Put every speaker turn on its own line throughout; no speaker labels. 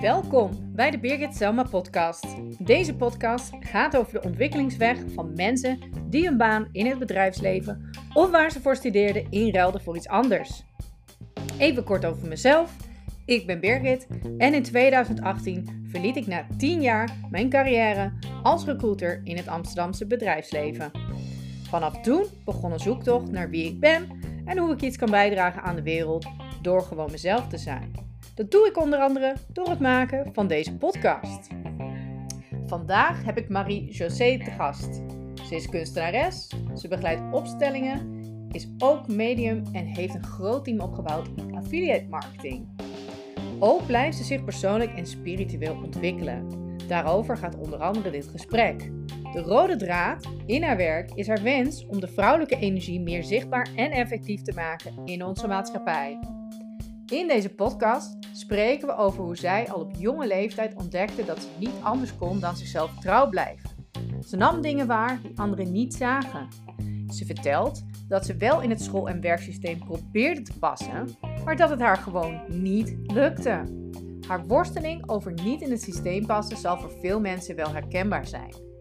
Welkom bij de Birgit Selma podcast. Deze podcast gaat over de ontwikkelingsweg van mensen die een baan in het bedrijfsleven of waar ze voor studeerden inruilden voor iets anders. Even kort over mezelf. Ik ben Birgit en in 2018 verliet ik na 10 jaar mijn carrière als recruiter in het Amsterdamse bedrijfsleven. Vanaf toen begon een zoektocht naar wie ik ben en hoe ik iets kan bijdragen aan de wereld door gewoon mezelf te zijn. Dat doe ik onder andere door het maken van deze podcast. Vandaag heb ik Marie-José te gast. Ze is kunstenares, ze begeleidt opstellingen, is ook medium en heeft een groot team opgebouwd in affiliate marketing. Ook blijft ze zich persoonlijk en spiritueel ontwikkelen. Daarover gaat onder andere dit gesprek. De rode draad in haar werk is haar wens om de vrouwelijke energie meer zichtbaar en effectief te maken in onze maatschappij. In deze podcast spreken we over hoe zij al op jonge leeftijd ontdekte dat ze niet anders kon dan zichzelf trouw blijven. Ze nam dingen waar die anderen niet zagen. Ze vertelt dat ze wel in het school- en werksysteem probeerde te passen, maar dat het haar gewoon niet lukte. Haar worsteling over niet in het systeem passen zal voor veel mensen wel herkenbaar zijn.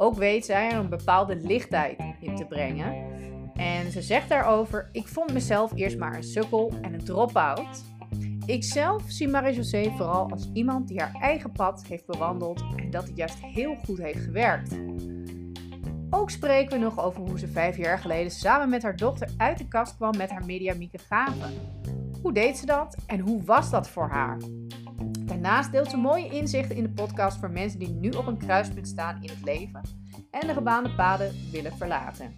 Ook weet zij er een bepaalde lichtheid in te brengen. En ze zegt daarover: Ik vond mezelf eerst maar een sukkel en een drop-out. Ik zelf zie Marie-José vooral als iemand die haar eigen pad heeft bewandeld en dat het juist heel goed heeft gewerkt. Ook spreken we nog over hoe ze vijf jaar geleden samen met haar dochter uit de kast kwam met haar mediamieke gaven. Hoe deed ze dat en hoe was dat voor haar? Daarnaast deelt ze mooie inzichten in de podcast voor mensen die nu op een kruispunt staan in het leven en de gebaande paden willen verlaten.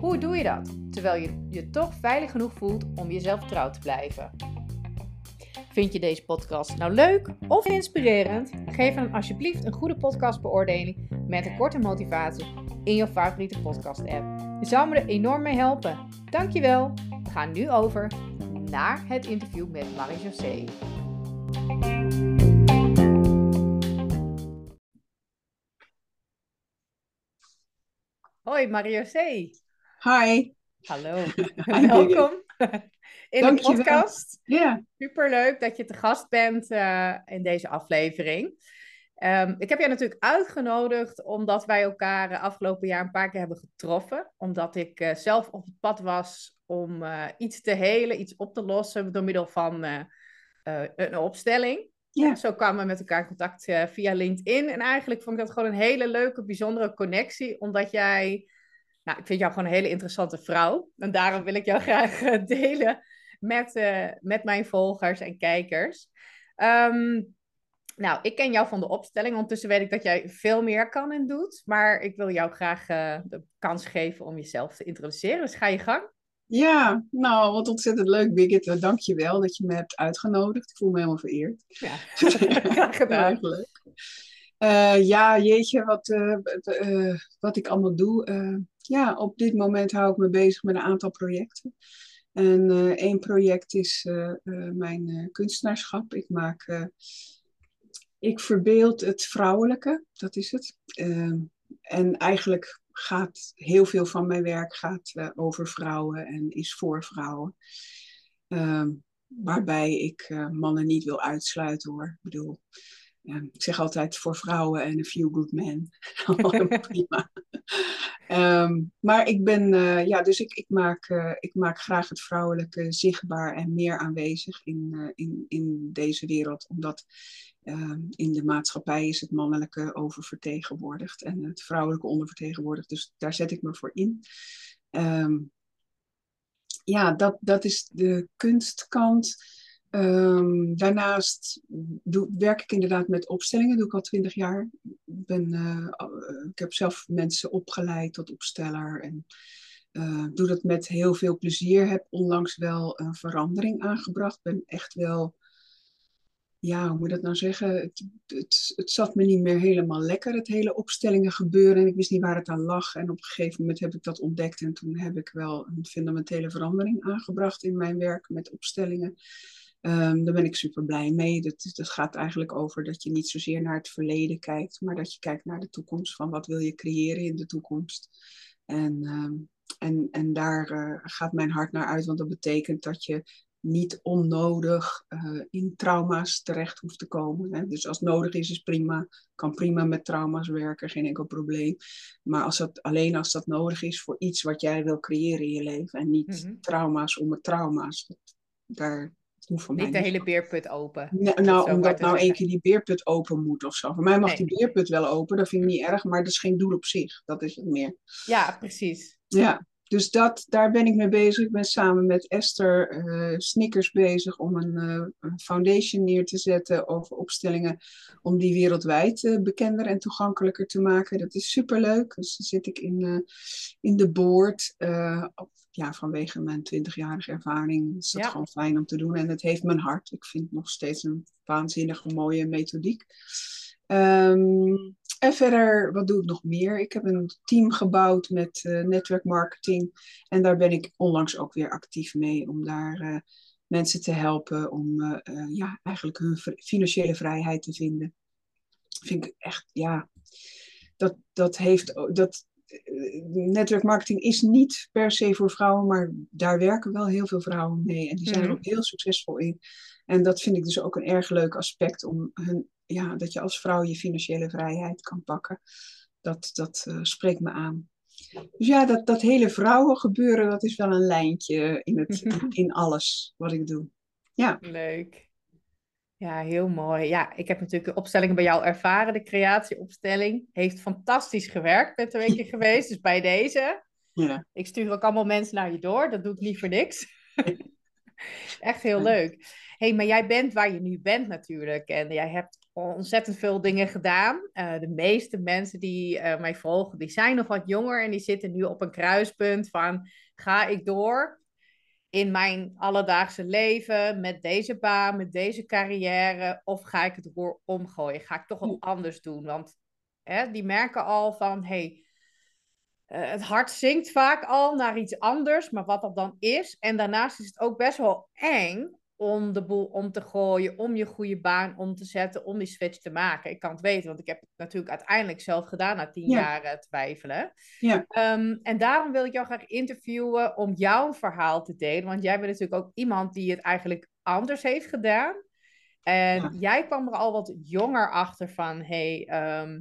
Hoe doe je dat terwijl je je toch veilig genoeg voelt om jezelf trouw te blijven? Vind je deze podcast nou leuk of inspirerend? Geef dan alsjeblieft een goede podcastbeoordeling met een korte motivatie in je favoriete podcast app. Je zou me er enorm mee helpen. Dankjewel. We gaan nu over naar het interview met Marie-José. Hoi Marie-José.
Hi.
Hallo. Welkom in de podcast.
Ja.
Superleuk dat je te gast bent uh, in deze aflevering. Um, ik heb jij natuurlijk uitgenodigd omdat wij elkaar uh, afgelopen jaar een paar keer hebben getroffen. Omdat ik uh, zelf op het pad was om iets te helen, iets op te lossen door middel van een opstelling. Ja. Zo kwamen we met elkaar in contact via LinkedIn. En eigenlijk vond ik dat gewoon een hele leuke, bijzondere connectie. Omdat jij, nou, ik vind jou gewoon een hele interessante vrouw. En daarom wil ik jou graag delen met, uh, met mijn volgers en kijkers. Um, nou, ik ken jou van de opstelling. Ondertussen weet ik dat jij veel meer kan en doet. Maar ik wil jou graag de kans geven om jezelf te introduceren. Dus ga je gang.
Ja, nou, wat ontzettend leuk, Birgit. Dank je wel dat je me hebt uitgenodigd. Ik voel me helemaal vereerd.
Ja, graag gedaan.
leuk. Uh, ja, jeetje, wat, uh, wat ik allemaal doe. ja, op dit moment hou ik me bezig met een aantal projecten. En één project is mijn kunstenaarschap. Ik maak, ik verbeeld het vrouwelijke, dat is het. Ehm, en eigenlijk gaat heel veel van mijn werk gaat, over vrouwen en is voor vrouwen. Ehm, waarbij ik mannen niet wil uitsluiten hoor. Ik bedoel, ik zeg altijd voor vrouwen en a few good men. prima. Um, maar ik ben, uh, ja, dus ik, ik, maak, uh, ik maak graag het vrouwelijke zichtbaar en meer aanwezig in, uh, in, in deze wereld. Omdat ehm, in de maatschappij is het mannelijke oververtegenwoordigd en het vrouwelijke ondervertegenwoordigd. Dus daar zet ik me voor in. Um, ja, dat, dat is de kunstkant. Um, daarnaast doe, werk ik inderdaad met opstellingen, doe ik al twintig jaar. Ben, uh, ik heb zelf mensen opgeleid tot opsteller en uh, doe dat met heel veel plezier. Heb onlangs wel een verandering aangebracht. Ben echt wel, ja, hoe moet je dat nou zeggen? Het, het, het zat me niet meer helemaal lekker, het hele opstellingen gebeuren. En ik wist niet waar het aan lag. En op een gegeven moment heb ik dat ontdekt en toen heb ik wel een fundamentele verandering aangebracht in mijn werk met opstellingen. Um, daar ben ik super blij mee. Dat, dat gaat eigenlijk over dat je niet zozeer naar het verleden kijkt, maar dat je kijkt naar de toekomst. Van wat wil je creëren in de toekomst? En, um, en, en daar uh, gaat mijn hart naar uit, want dat betekent dat je niet onnodig uh, in trauma's terecht hoeft te komen. Hè. Dus als het nodig is, is prima. Kan prima met trauma's werken, geen enkel probleem. Maar als dat, alleen als dat nodig is voor iets wat jij wil creëren in je leven. En niet mhm. trauma's om het trauma's. Dat, daar
hoeft voor niet de hele beerput open.
nou, omdat nou één keer die beerput open moet of zo. Voor mij mag die beerput wel open, dat vind ik niet erg. Maar dat is geen doel op zich. Dat is het meer.
Ja, precies.
Ja, dus dat, daar ben ik mee bezig. Ik ben samen met Esther uh, Snickers bezig om een, uh, een, foundation neer te zetten over opstellingen om die wereldwijd uh, bekender en toegankelijker te maken. Dat is superleuk. Dus dan zit ik in, in de board. ja, vanwege mijn twintigjarige ervaring is dat gewoon fijn om te doen. En het heeft mijn hart. Ik vind het nog steeds een waanzinnige mooie methodiek. Um, en verder, wat doe ik nog meer? Ik heb een team gebouwd met uh, netwerkmarketing. En daar ben ik onlangs ook weer actief mee om daar uh, mensen te helpen om uh, ja, eigenlijk hun financiële vrijheid te vinden. Vind ik echt, ja, dat, dat heeft, dat, netwerkmarketing is niet per se voor vrouwen, maar daar werken wel heel veel vrouwen mee. En die zijn er mhm. ook heel succesvol in. En dat vind ik dus ook een erg leuk aspect om hun ja, dat je als vrouw je financiële vrijheid kan pakken. Dat, dat uh, spreekt me aan. Dus ja, dat, dat hele vrouwengebeuren, dat is wel een lijntje in, het, in alles wat ik doe. Ja.
Leuk. Ja, heel mooi. Ja, ik heb natuurlijk de opstellingen bij jou ervaren. De creatieopstelling heeft fantastisch gewerkt. Ben twee keer geweest, dus bij deze. Ja. Ik stuur ook allemaal mensen naar je door. Dat doe ik niet voor niks. Echt heel leuk. Hey, maar jij bent waar je nu bent natuurlijk. En jij hebt ontzettend veel dingen gedaan. Uh, de meeste mensen die uh, mij volgen, die zijn nog wat jonger en die zitten nu op een kruispunt van ga ik door in mijn alledaagse leven met deze baan, met deze carrière of ga ik het roer omgooien? Ga ik toch wat anders doen? Want hè, die merken al van hey, uh, het hart zinkt vaak al naar iets anders, maar wat dat dan is. En daarnaast is het ook best wel eng om de boel om te gooien, om je goede baan om te zetten, om die switch te maken. Ik kan het weten, want ik heb het natuurlijk uiteindelijk zelf gedaan na tien jaar twijfelen. Ja. Ehm, en daarom wil ik jou graag interviewen om jouw verhaal te delen, want jij bent natuurlijk ook iemand die het eigenlijk anders heeft gedaan. En jij kwam er al wat jonger achter van, hey, ehm,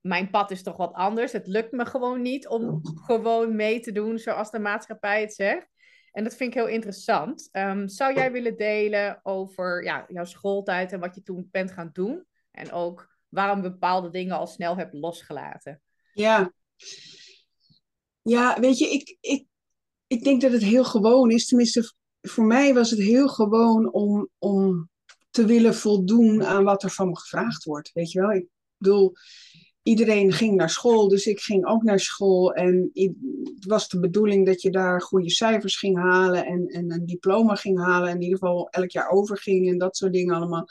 mijn pad is toch wat anders. Het lukt me gewoon niet om gewoon mee te doen zoals de maatschappij het zegt. En dat vind ik heel interessant. Ehm, zou jij willen delen over ja, jouw schooltijd en wat je toen bent gaan doen? En ook waarom bepaalde dingen al snel hebt losgelaten?
Ja, ja weet je, ik, ik, ik denk dat het heel gewoon is. Tenminste, voor mij was het heel gewoon om, om te willen voldoen aan wat er van me gevraagd wordt. Weet je wel, ik bedoel, iedereen ging naar school, dus ik ging ook naar school. En het was de bedoeling dat je daar goede cijfers ging halen en, en een diploma ging halen. En in ieder geval elk jaar overging en dat soort dingen allemaal.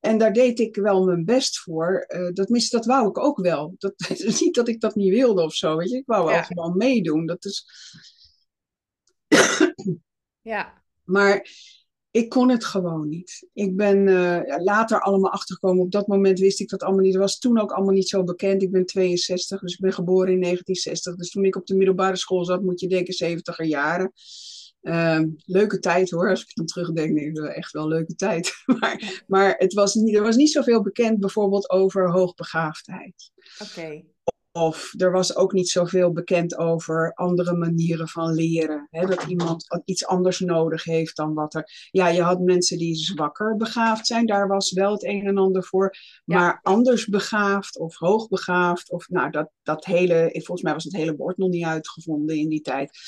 En daar deed ik wel mijn best voor. Uh, dat, mis, dat wou ik ook wel. Dat is niet dat ik dat niet wilde of zo. Weet je? Ik wou wel gewoon meedoen. Dat is...
ja.
Maar ik kon het gewoon niet. Ik ben uh, later allemaal achtergekomen. Op dat moment wist ik dat allemaal niet. Dat was toen ook allemaal niet zo bekend. Ik ben 62, dus ik ben geboren in 1960. Dus toen ik op de middelbare school zat, moet je denken 70er jaren. Uh, leuke tijd hoor, als ik dan terugdenk, denk ik echt wel leuke tijd. maar maar het was niet, er was niet zoveel bekend bijvoorbeeld over hoogbegaafdheid.
Oké.
Of er was ook niet zoveel bekend over andere manieren van leren. Hè? Dat iemand iets anders nodig heeft dan wat er. Ja, je had mensen die zwakker begaafd zijn, daar was wel het een en ander voor. Maar anders begaafd of hoogbegaafd, of nou, dat, dat hele. Volgens mij was het hele woord nog niet uitgevonden in die tijd.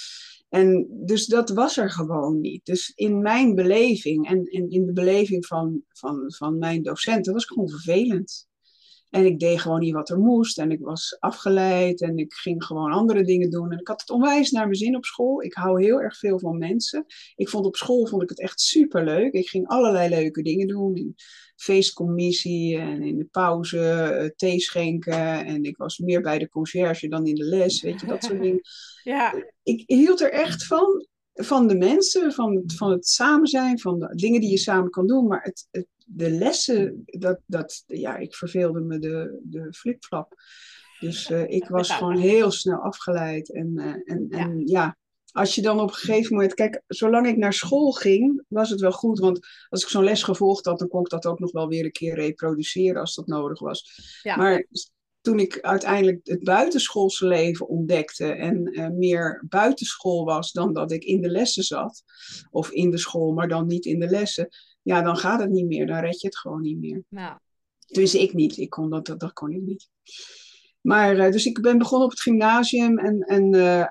En dus dat was er gewoon niet. Dus in mijn beleving en, en in de beleving van, van, van mijn docenten was het gewoon vervelend. En ik deed gewoon niet wat er moest. En ik was afgeleid en ik ging gewoon andere dingen doen. En ik had het onwijs naar mijn zin op school. Ik hou heel erg veel van mensen. Ik vond op school vond ik het echt super leuk. Ik ging allerlei leuke dingen doen. In feestcommissie en in de pauze uh, thee schenken. En ik was meer bij de conciërge dan in de les. Weet je, dat soort dingen.
Ja.
Ik hield er echt van van de mensen, van het, van het samen zijn, van de dingen die je samen kan doen. Maar het, het de lessen, dat, dat, ja, ik verveelde me de, de flipflap. Dus uh, ik was gewoon heel snel afgeleid. En, uh, en, en ja. als je dan op een gegeven moment, kijk, zolang ik naar school ging, was het wel goed. Want als ik zo'n les gevolgd had, dan kon ik dat ook nog wel weer een keer reproduceren als dat nodig was. Ja. Maar toen ik uiteindelijk het buitenschoolse leven ontdekte en uh, meer buitenschool was dan dat ik in de lessen zat, of in de school, maar dan niet in de lessen, ja, dan gaat het niet meer. Dan red je het gewoon niet meer. Nou. Dus ik niet. Ik kon dat, dat, dat kon ik niet. Maar, uh, dus ik ben begonnen op het gymnasium en, en uh,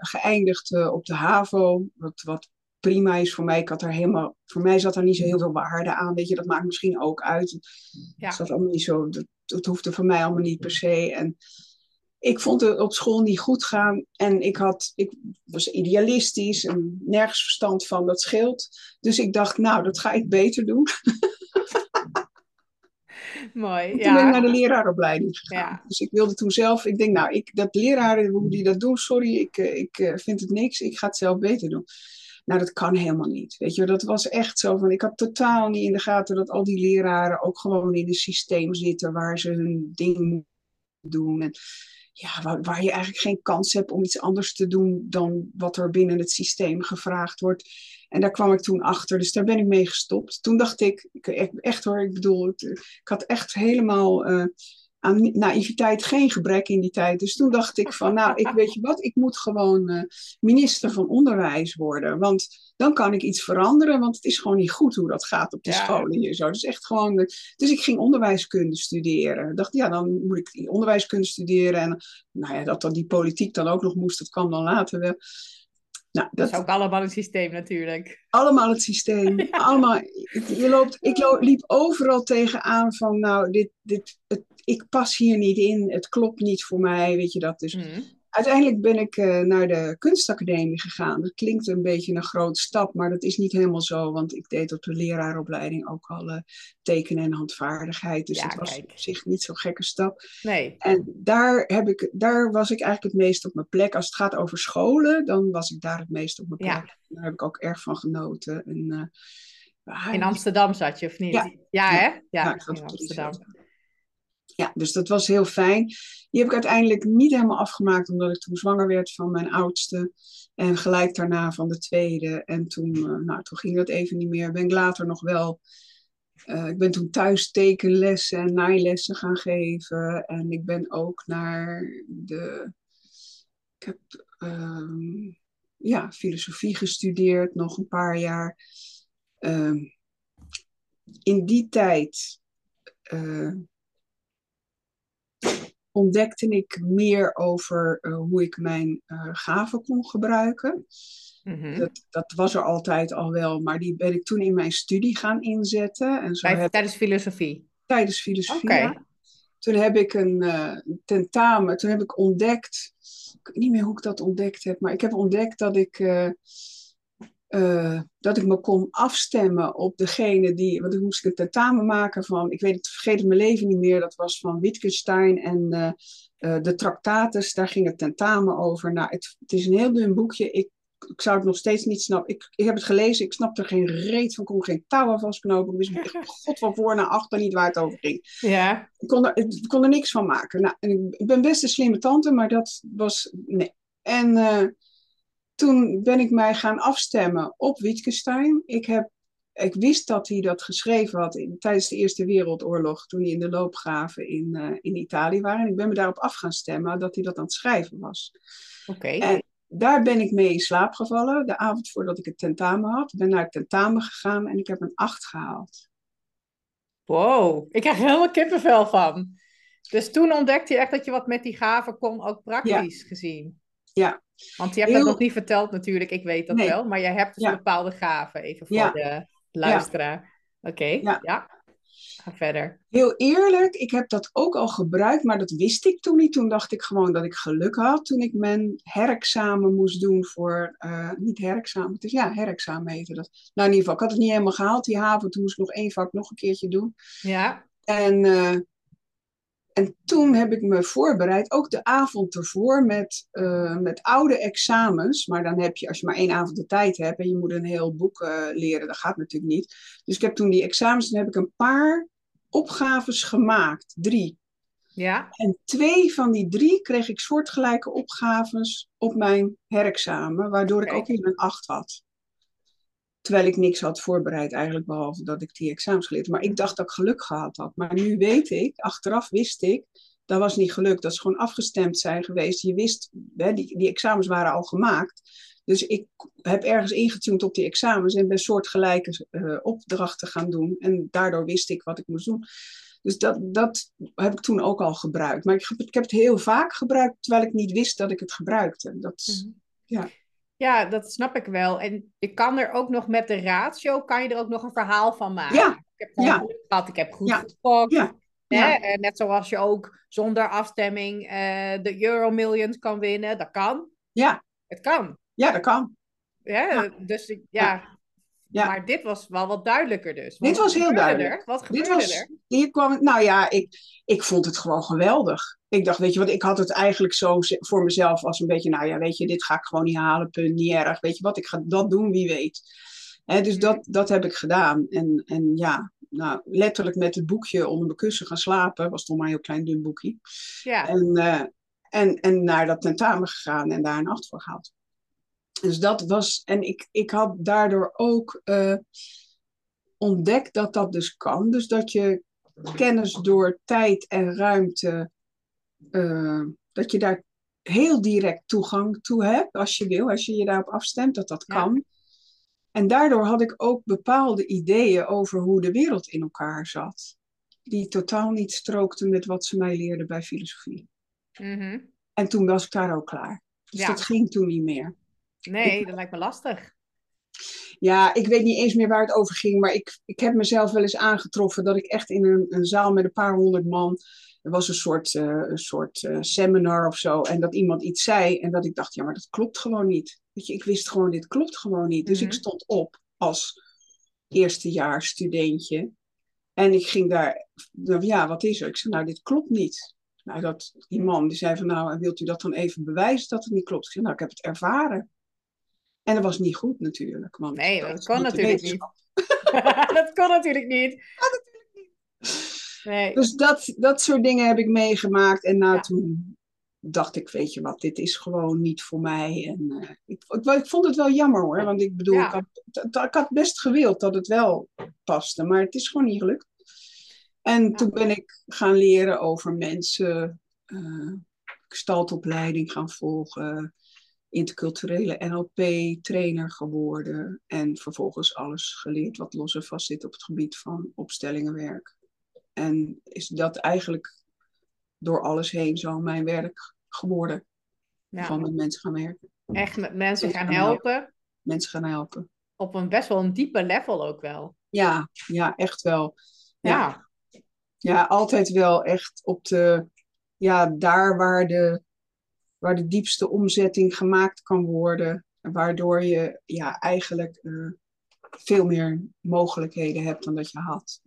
geëindigd op de HAVO. Wat, wat prima is voor mij. Ik had er helemaal, voor mij zat er niet zo heel veel waarde aan. Weet je, dat maakt misschien ook uit. Ja. Dat, allemaal niet zo, dat, dat hoefde voor mij allemaal niet per se. En ik vond het op school niet goed gaan. En ik, had, ik was idealistisch en nergens verstand van, dat scheelt. Dus ik dacht, nou, dat ga ik beter doen.
Mooi,
toen ja. ben ik naar de leraaropleiding gegaan. Dus ik wilde toen zelf, ik denk, nou, ik, dat leraren, hoe die dat doen, sorry, ik, eh, ik eh, vind het niks, ik ga het zelf beter doen. Nou, dat kan helemaal niet. Weet je, dat was echt zo van. Ik had totaal niet in de gaten dat al die leraren ook gewoon in een systeem zitten waar ze hun ding moeten doen. En ja, waar, waar, je eigenlijk geen kans hebt om iets anders te doen dan wat er binnen het systeem gevraagd wordt. En daar kwam ik toen achter, dus daar ben ik mee gestopt. Toen dacht ik, echt hoor, ik bedoel, ik had echt helemaal. Uh, aan naïviteit geen gebrek in die tijd. Dus toen dacht ik van, nou, ik weet je wat, ik moet gewoon uh, minister van Onderwijs worden. Want dan kan ik iets veranderen, want het is gewoon niet goed hoe dat gaat op de scholen hier zo. Dus echt gewoon, uh, dus ik ging onderwijskunde studeren. Ik dacht, ja, dan moet ik onderwijskunde studeren. En nou ja, dat dan die politiek dan ook nog moest, dat kwam dan later wel.
Nou, dat, is ook allemaal het systeem natuurlijk.
Allemaal het systeem. allemaal, je loopt, ik liep overal tegenaan van, nou, dit, dit, het, ik pas hier niet in, het klopt niet voor mij, weet je dat. Dus mhm. Uiteindelijk ben ik uh, naar de kunstacademie gegaan. Dat klinkt een beetje een grote stap, maar dat is niet helemaal zo, want ik deed op de leraaropleiding ook al uh, tekenen en handvaardigheid. Dus ja, het was op zich niet zo'n gekke stap.
Nee.
En daar, heb ik, daar was ik eigenlijk het meest op mijn plek. Als het gaat over scholen, dan was ik daar het meest op mijn plek. Ja. Daar heb ik ook erg van genoten. En,
uh, in Amsterdam zat je, of niet? Ja, ja hè? Ja, ja in Amsterdam
ja, dus dat was heel fijn. Die heb ik uiteindelijk niet helemaal afgemaakt, omdat ik toen zwanger werd van mijn oudste. En gelijk daarna van de tweede. En toen, uh, nou, toen ging dat even niet meer. Ben ik later nog wel. Uh, ik ben toen thuis tekenlessen en naailessen gaan geven. En ik ben ook naar de. Ik heb uh, ja, filosofie gestudeerd, nog een paar jaar. Ehm, in die tijd uh, ontdekte ik meer over uh, hoe ik mijn uh, gaven kon gebruiken. Mm-hmm. dat, dat, was er altijd al wel, maar die ben ik toen in mijn studie gaan inzetten. En
zo Bij, tijdens filosofie?
Tijdens filosofie, okay. Toen heb ik een uh, tentamen, toen heb ik ontdekt, ik weet niet meer hoe ik dat ontdekt heb, maar ik heb ontdekt dat ik uh, dat ik me kon afstemmen op degene die. Want ik moest een tentamen maken van. Ik weet het, vergeet het mijn leven niet meer. Dat was van Wittgenstein en uh, uh, de Tractatus. Daar ging het tentamen over. Nou, het, het, is een heel dun boekje. Ik, ik zou het nog steeds niet snappen. Ik, ik heb het gelezen. Ik snapte er geen reet van. Ik kon geen touwen vastknopen. Ik wist god van voor naar achter niet waar het over ging.
Ja.
Ik kon er, ik kon er niks van maken. Nou, ik ben best een slimme tante, maar dat was. Nee. En toen ben ik mij gaan afstemmen op Wittgenstein. Ik, heb, ik wist dat hij dat geschreven had in, tijdens de Eerste Wereldoorlog, toen hij in de loopgraven in, uh, in Italië waren. En ik ben me daarop af gaan stemmen dat hij dat aan het schrijven was.
Oké.
En daar ben ik mee in slaap gevallen, de avond voordat ik het tentamen had. Ik ben naar het tentamen gegaan en ik heb een 8 gehaald.
Wow, ik krijg er helemaal kippenvel van. Dus toen ontdekte je echt dat je wat met die gaven kon, ook praktisch gezien.
Ja,
want je hebt dat nog niet verteld natuurlijk, ik weet dat wel. Maar je hebt dus bepaalde gaven, even voor de luisteraar. Oké, ja. Ga verder.
Heel eerlijk, ik heb dat ook al gebruikt, maar dat wist ik toen niet. Toen dacht ik gewoon dat ik geluk had toen ik mijn herexamen moest doen voor, uh, niet herexamen, het is ja, herexamen heette dat. Nou in ieder geval, ik had het niet helemaal gehaald, die haven. Toen moest ik nog één vak nog een keertje doen.
Ja.
En uh, en toen heb ik me voorbereid, ook de avond ervoor, met, uh, met oude examens. Maar dan heb je, als je maar één avond de tijd hebt en je moet een heel boek uh, leren, dat gaat natuurlijk niet. Dus ik heb toen die examens, dan heb ik een paar opgaves gemaakt, drie.
Ja.
En twee van die drie kreeg ik soortgelijke opgaves op mijn herexamen, waardoor ik ook weer een acht had. Terwijl ik niks had voorbereid, eigenlijk behalve dat ik die examens geleerd. Maar ik dacht dat ik geluk gehad had. Maar nu weet ik, achteraf wist ik, dat was niet gelukt. Dat is gewoon afgestemd zijn geweest. Je wist, hè, die, die examens waren al gemaakt. Dus ik heb ergens ingetuned op die examens en ben soortgelijke eh, opdrachten gaan doen. En daardoor wist ik wat ik moest doen. Dus dat, dat heb ik toen ook al gebruikt. Maar ik, heb- ik heb het heel vaak gebruikt, terwijl ik niet wist dat ik het gebruikte. Dat, is- ja.
Ja, dat snap ik wel. En je kan er ook nog met de ratio, kan je er ook nog een verhaal van maken.
Ja,
Ik heb
ja.
geluk gehad, ik heb goed
Ja,
gesprokt.
ja,
Hè? net zoals je ook zonder afstemming eh, de Euro Millions kan winnen. Dat kan.
Ja,
Het kan.
ja, dat kan. Ja.
Dus ja.
Ja.
Maar dit was wel wat duidelijker dus.
Dit was heel duidelijk.
Er? Wat
Dit
gebeurde
was,
er?
hier kwam, nou ja, ik, ik vond het gewoon geweldig. Ik dacht, weet je wat, ik had het eigenlijk zo voor mezelf als een beetje, nou ja, weet je, dit ga ik gewoon niet halen, punt, niet erg. Weet je wat, ik ga dat doen, wie weet. Dus
Mhm.
dat, dat heb ik gedaan. En, en ja, nou, letterlijk met het boekje onder mijn kussen gaan slapen. Was toch maar een heel klein dun boekje.
Ja.
En, eh, en, en naar dat tentamen gegaan en daar een acht voor gehaald. Dus dat was, en ik, ik had daardoor ook eh, ontdekt dat dat dus kan. Dus dat je kennis door tijd en ruimte, eh, dat je daar heel direct toegang toe hebt als je wil, als je je daarop afstemt, dat dat
Ja.
kan. En daardoor had ik ook bepaalde ideeën over hoe de wereld in elkaar zat, die totaal niet strookten met wat ze mij leerden bij filosofie.
Mhm.
En toen was ik daar ook klaar. Dus
Ja.
dat ging toen niet meer.
Nee, dat lijkt me lastig.
Ja, ik weet niet eens meer waar het over ging, maar ik, ik heb mezelf wel eens aangetroffen dat ik echt in een, een zaal met een paar honderd man. Er was een soort, eh, een soort eh, seminar of zo. En dat iemand iets zei en dat ik dacht, ja, maar dat klopt gewoon niet. Weet je, ik wist gewoon, dit klopt gewoon niet. Dus
Mhm.
ik stond op als eerstejaars studentje. En ik ging daar, nou, ja, wat is er? Ik zei, nou, dit klopt niet. Nou, dat, die man die zei van, nou, wilt u dat dan even bewijzen dat het niet klopt? Ik zei, nou, ik heb het ervaren. En dat was niet goed natuurlijk. Want
Nee, dat
is
kon
niet de
natuurlijk niet. dat kon natuurlijk niet. Nee.
Dus dat, dat soort dingen heb ik meegemaakt. En nou,
Ja.
toen dacht ik, weet je wat, dit is gewoon niet voor mij. En eh, ik, ik, ik vond het wel jammer hoor. Want ik bedoel,
Ja.
ik, had, t- ik had best gewild dat het wel paste. Maar het is gewoon niet gelukt. En toen ben ik gaan leren over mensen. gestaltopleiding gaan volgen. Interculturele NLP-trainer geworden. En vervolgens alles geleerd wat los en vast zit op het gebied van opstellingenwerk. En is dat eigenlijk door alles heen zo mijn werk geworden.
Ja.
Van met mensen gaan werken.
Echt met mensen gaan helpen.
Mensen gaan helpen.
Op een best wel een diepe level ook wel.
Ja, ja, echt wel. Ja,
Ja.
ja altijd wel echt op de, ja, daar waar de, waar de diepste omzetting gemaakt kan worden. En Waardoor je ja, eigenlijk eh, veel meer mogelijkheden hebt dan dat je had.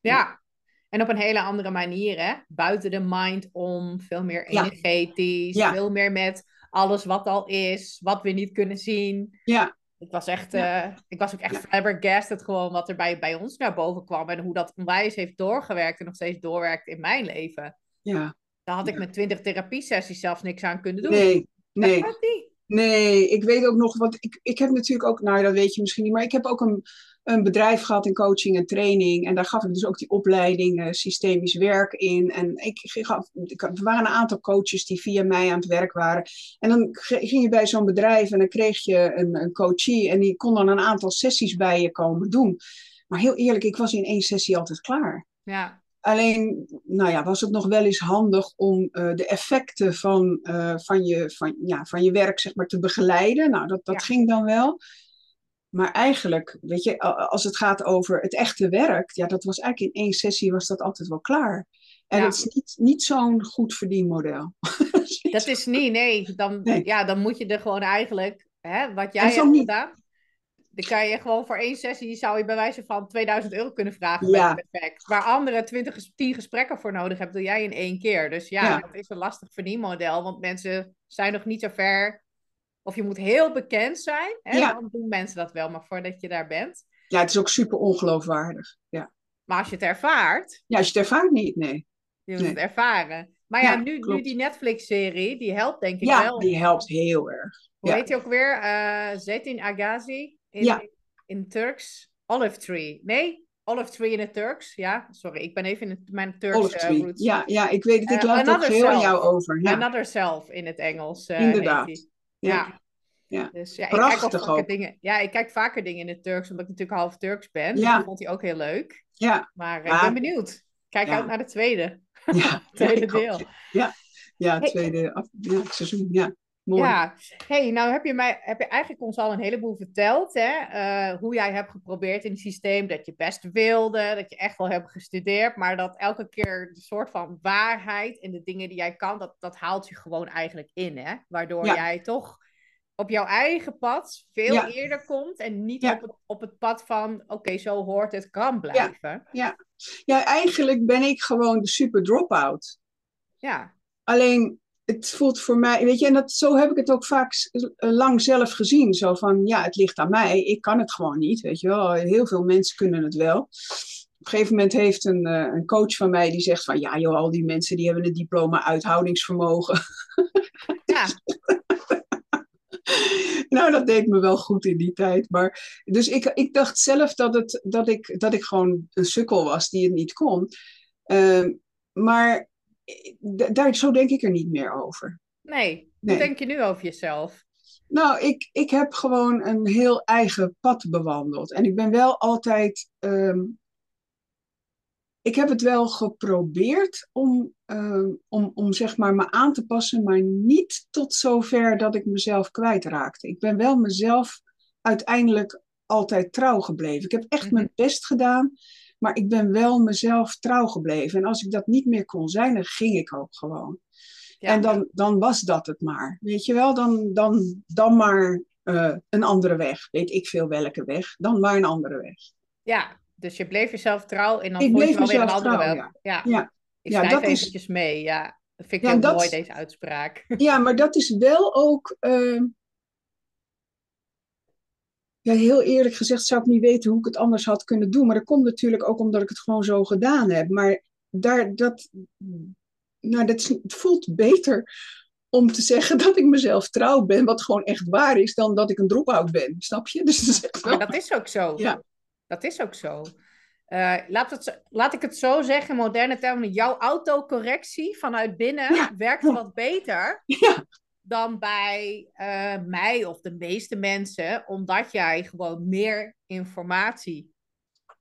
Ja. En op een hele andere manier, hè? Buiten de mind om, veel meer energetisch,
Ja.
veel meer met alles wat al is, wat we niet kunnen zien.
Ja,
Ik was echt, eh, ik was ook echt flabbergasted gewoon wat er bij, bij ons naar boven kwam en hoe dat onwijs heeft doorgewerkt en nog steeds doorwerkt in mijn leven.
ja.
Daar had ik met twintig therapiesessies zelfs niks aan kunnen doen.
Nee, nee.
Dat niet.
Nee, ik weet ook nog, want ik, ik heb natuurlijk ook, nou dat weet je misschien niet, maar ik heb ook een, een bedrijf gehad in coaching en training. En daar gaf ik dus ook die opleiding eh, systemisch werk in. En ik, gaf, ik, er waren een aantal coaches die via mij aan het werk waren. En dan ging je bij zo'n bedrijf en dan kreeg je een, een coachie en die kon dan een aantal sessies bij je komen doen. Maar heel eerlijk, ik was in één sessie altijd klaar.
Ja,
Alleen, nou ja, was het nog wel eens handig om eh, de effecten van, eh, van, je, van, ja, van je werk zeg maar, te begeleiden. Nou, dat, dat
Ja.
ging dan wel. Maar eigenlijk, weet je, als het gaat over het echte werk, ja, dat was eigenlijk in één sessie was dat altijd wel klaar. En
Ja.
het is niet, niet zo'n goed verdienmodel.
dat is niet, nee. Dan,
Nee.
Ja, dan moet je er gewoon eigenlijk, hè, wat jij hebt
niet.
gedaan, dan kan je gewoon voor één sessie, zou je bij wijze van 2000 euro kunnen vragen
Ja.
effect. Waar anderen 20, ges- 10 gesprekken voor nodig hebben, doe jij in één keer. Dus ja,
Ja.
dat is een lastig verdienmodel, want mensen zijn nog niet zo ver. Of je moet heel bekend zijn, hè,
Ja.
dan doen mensen dat wel, maar voordat je daar bent.
Ja, het is ook super ongeloofwaardig. Ja.
Maar als je het ervaart,
ja, als je het ervaart niet, nee.
Die moet het ervaren. Maar ja,
Ja,
nu, nu die Netflix-serie, die helpt denk ik
Ja,
wel.
die helpt heel erg.
Hoe
ja.
heet die ook weer? Eh Zetin Agazi in,
Ja.
in Turks. Olive Tree. Nee, Olive Tree in het Turks. Ja, sorry, ik ben even in mijn Turks
Olive Tree.
roots.
Ja, ja, ik weet het. Ik
Eh,
laat het
Another
heel aan jou over. Ja,
Another Self in het Engels.
Inderdaad. Ja.
Ja.
Ja.
Dus ja, ik kijk,
Prachtig
ook vaker
ook.
dingen, ja, ik kijk vaker dingen in het Turks, omdat ik natuurlijk half Turks ben.
Ja.
dat vond hij ook heel leuk.
ja,
Maar eh,
Ja.
ik ben benieuwd. Kijk
Ja.
uit naar de tweede,
ja.
tweede deel.
Ja,
Hey.
tweede af, ja, seizoen. Ja, mooi.
Ja, hey, nou heb je, mij, heb je eigenlijk ons al een heleboel verteld, hè? eh, hoe jij hebt geprobeerd in het systeem, dat je best wilde, dat je echt wel hebt gestudeerd, maar dat elke keer de soort van waarheid en de dingen die jij kan, dat, dat haalt je gewoon eigenlijk in, hè? Waardoor
Ja.
jij toch op jouw eigen pad veel
Ja.
eerder komt en niet
Ja.
op, het, op het pad van, oké, zo hoort het, kan blijven.
Ja, eigenlijk ben ik gewoon de super drop-out.
Ja,
Alleen, het voelt voor mij, weet je, en dat, zo heb ik het ook vaak eh, lang zelf gezien. Zo van, ja, het ligt aan mij, ik kan het gewoon niet, weet je wel. Heel veel mensen kunnen het wel. Op een gegeven moment heeft een, eh, een coach van mij die zegt van, ja joh, al die mensen die hebben een diploma uithoudingsvermogen.
ja,
nou, dat deed me wel goed in die tijd. Maar, dus ik, ik dacht zelf dat, het, dat, ik, dat ik gewoon een sukkel was die het niet kon. Ehm, maar daar, zo denk ik er niet meer over.
nee. Hoe
Nee.
denk je nu over jezelf?
Nou, ik, ik heb gewoon een heel eigen pad bewandeld. En ik ben wel altijd. ehm, ik heb het wel geprobeerd om, ehm, om, om zeg maar me aan te passen, maar niet tot zover dat ik mezelf kwijtraakte. Ik ben wel mezelf uiteindelijk altijd trouw gebleven. Ik heb echt
Mhm.
mijn best gedaan, maar ik ben wel mezelf trouw gebleven. En als ik dat niet meer kon zijn, dan ging ik ook gewoon.
Ja.
En dan, dan was dat het maar. Weet je wel, dan, dan, dan maar eh, een andere weg. Weet ik veel welke weg. Dan maar een andere weg.
Ja, dus je bleef jezelf trouw en dan
Ik
vond je
bleef
wel weer een andere
trouw,
weg. Ja.
Ja.
Ik
Ja, dat is-
eventjes mee, ja. Dat vind ik
Ja,
heel
dat-
mooi, deze uitspraak.
Ja, maar dat is wel ook. eh, ja, heel eerlijk gezegd zou ik niet weten hoe ik het anders had kunnen doen. Maar dat komt natuurlijk ook omdat ik het gewoon zo gedaan heb. Maar daar, dat, nou, dat is, het voelt beter om te zeggen dat ik mezelf trouw ben, wat gewoon echt waar is, dan dat ik een drop-out ben. Snap je? Dus dat is echt wel-
dat is ook zo.
Ja.
Dat is ook zo. Eh, laat, het, laat ik het zo zeggen, in moderne termen. Jouw autocorrectie vanuit binnen
Ja.
werkt wat beter
Ja.
Dan bij eh, mij of de meeste mensen, omdat jij gewoon meer informatie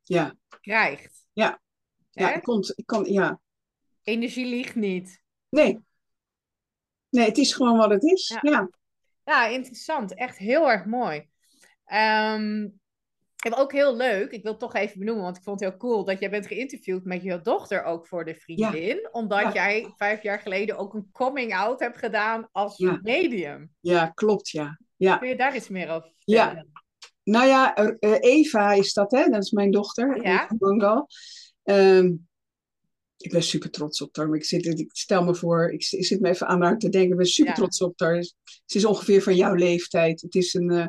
Ja,
krijgt.
Ja. ja, ik kon, ik kon, ja.
Energie liegt niet.
Nee. Nee, het is gewoon wat het is.
Ja.
Ja,
Ja, interessant. Echt heel erg mooi. Ehm, en ook heel leuk, ik wil het toch even benoemen, want ik vond het heel cool dat jij bent geïnterviewd met je dochter ook voor de vriendin. Omdat
Ja.
jij vijf jaar geleden ook een coming out hebt gedaan als
Ja.
medium.
ja klopt, ja. ja.
Kun je daar iets meer over
Ja. Nou ja, eh, Eva is dat, hè? Dat is mijn dochter,
Ja.
Eva. Ehm, ik ben super trots op haar. Maar ik, zit, ik stel me voor, ik, ik zit me even aan haar te denken. Ik ben super trots op haar. Ze is ongeveer van jouw leeftijd. Het is een, eh,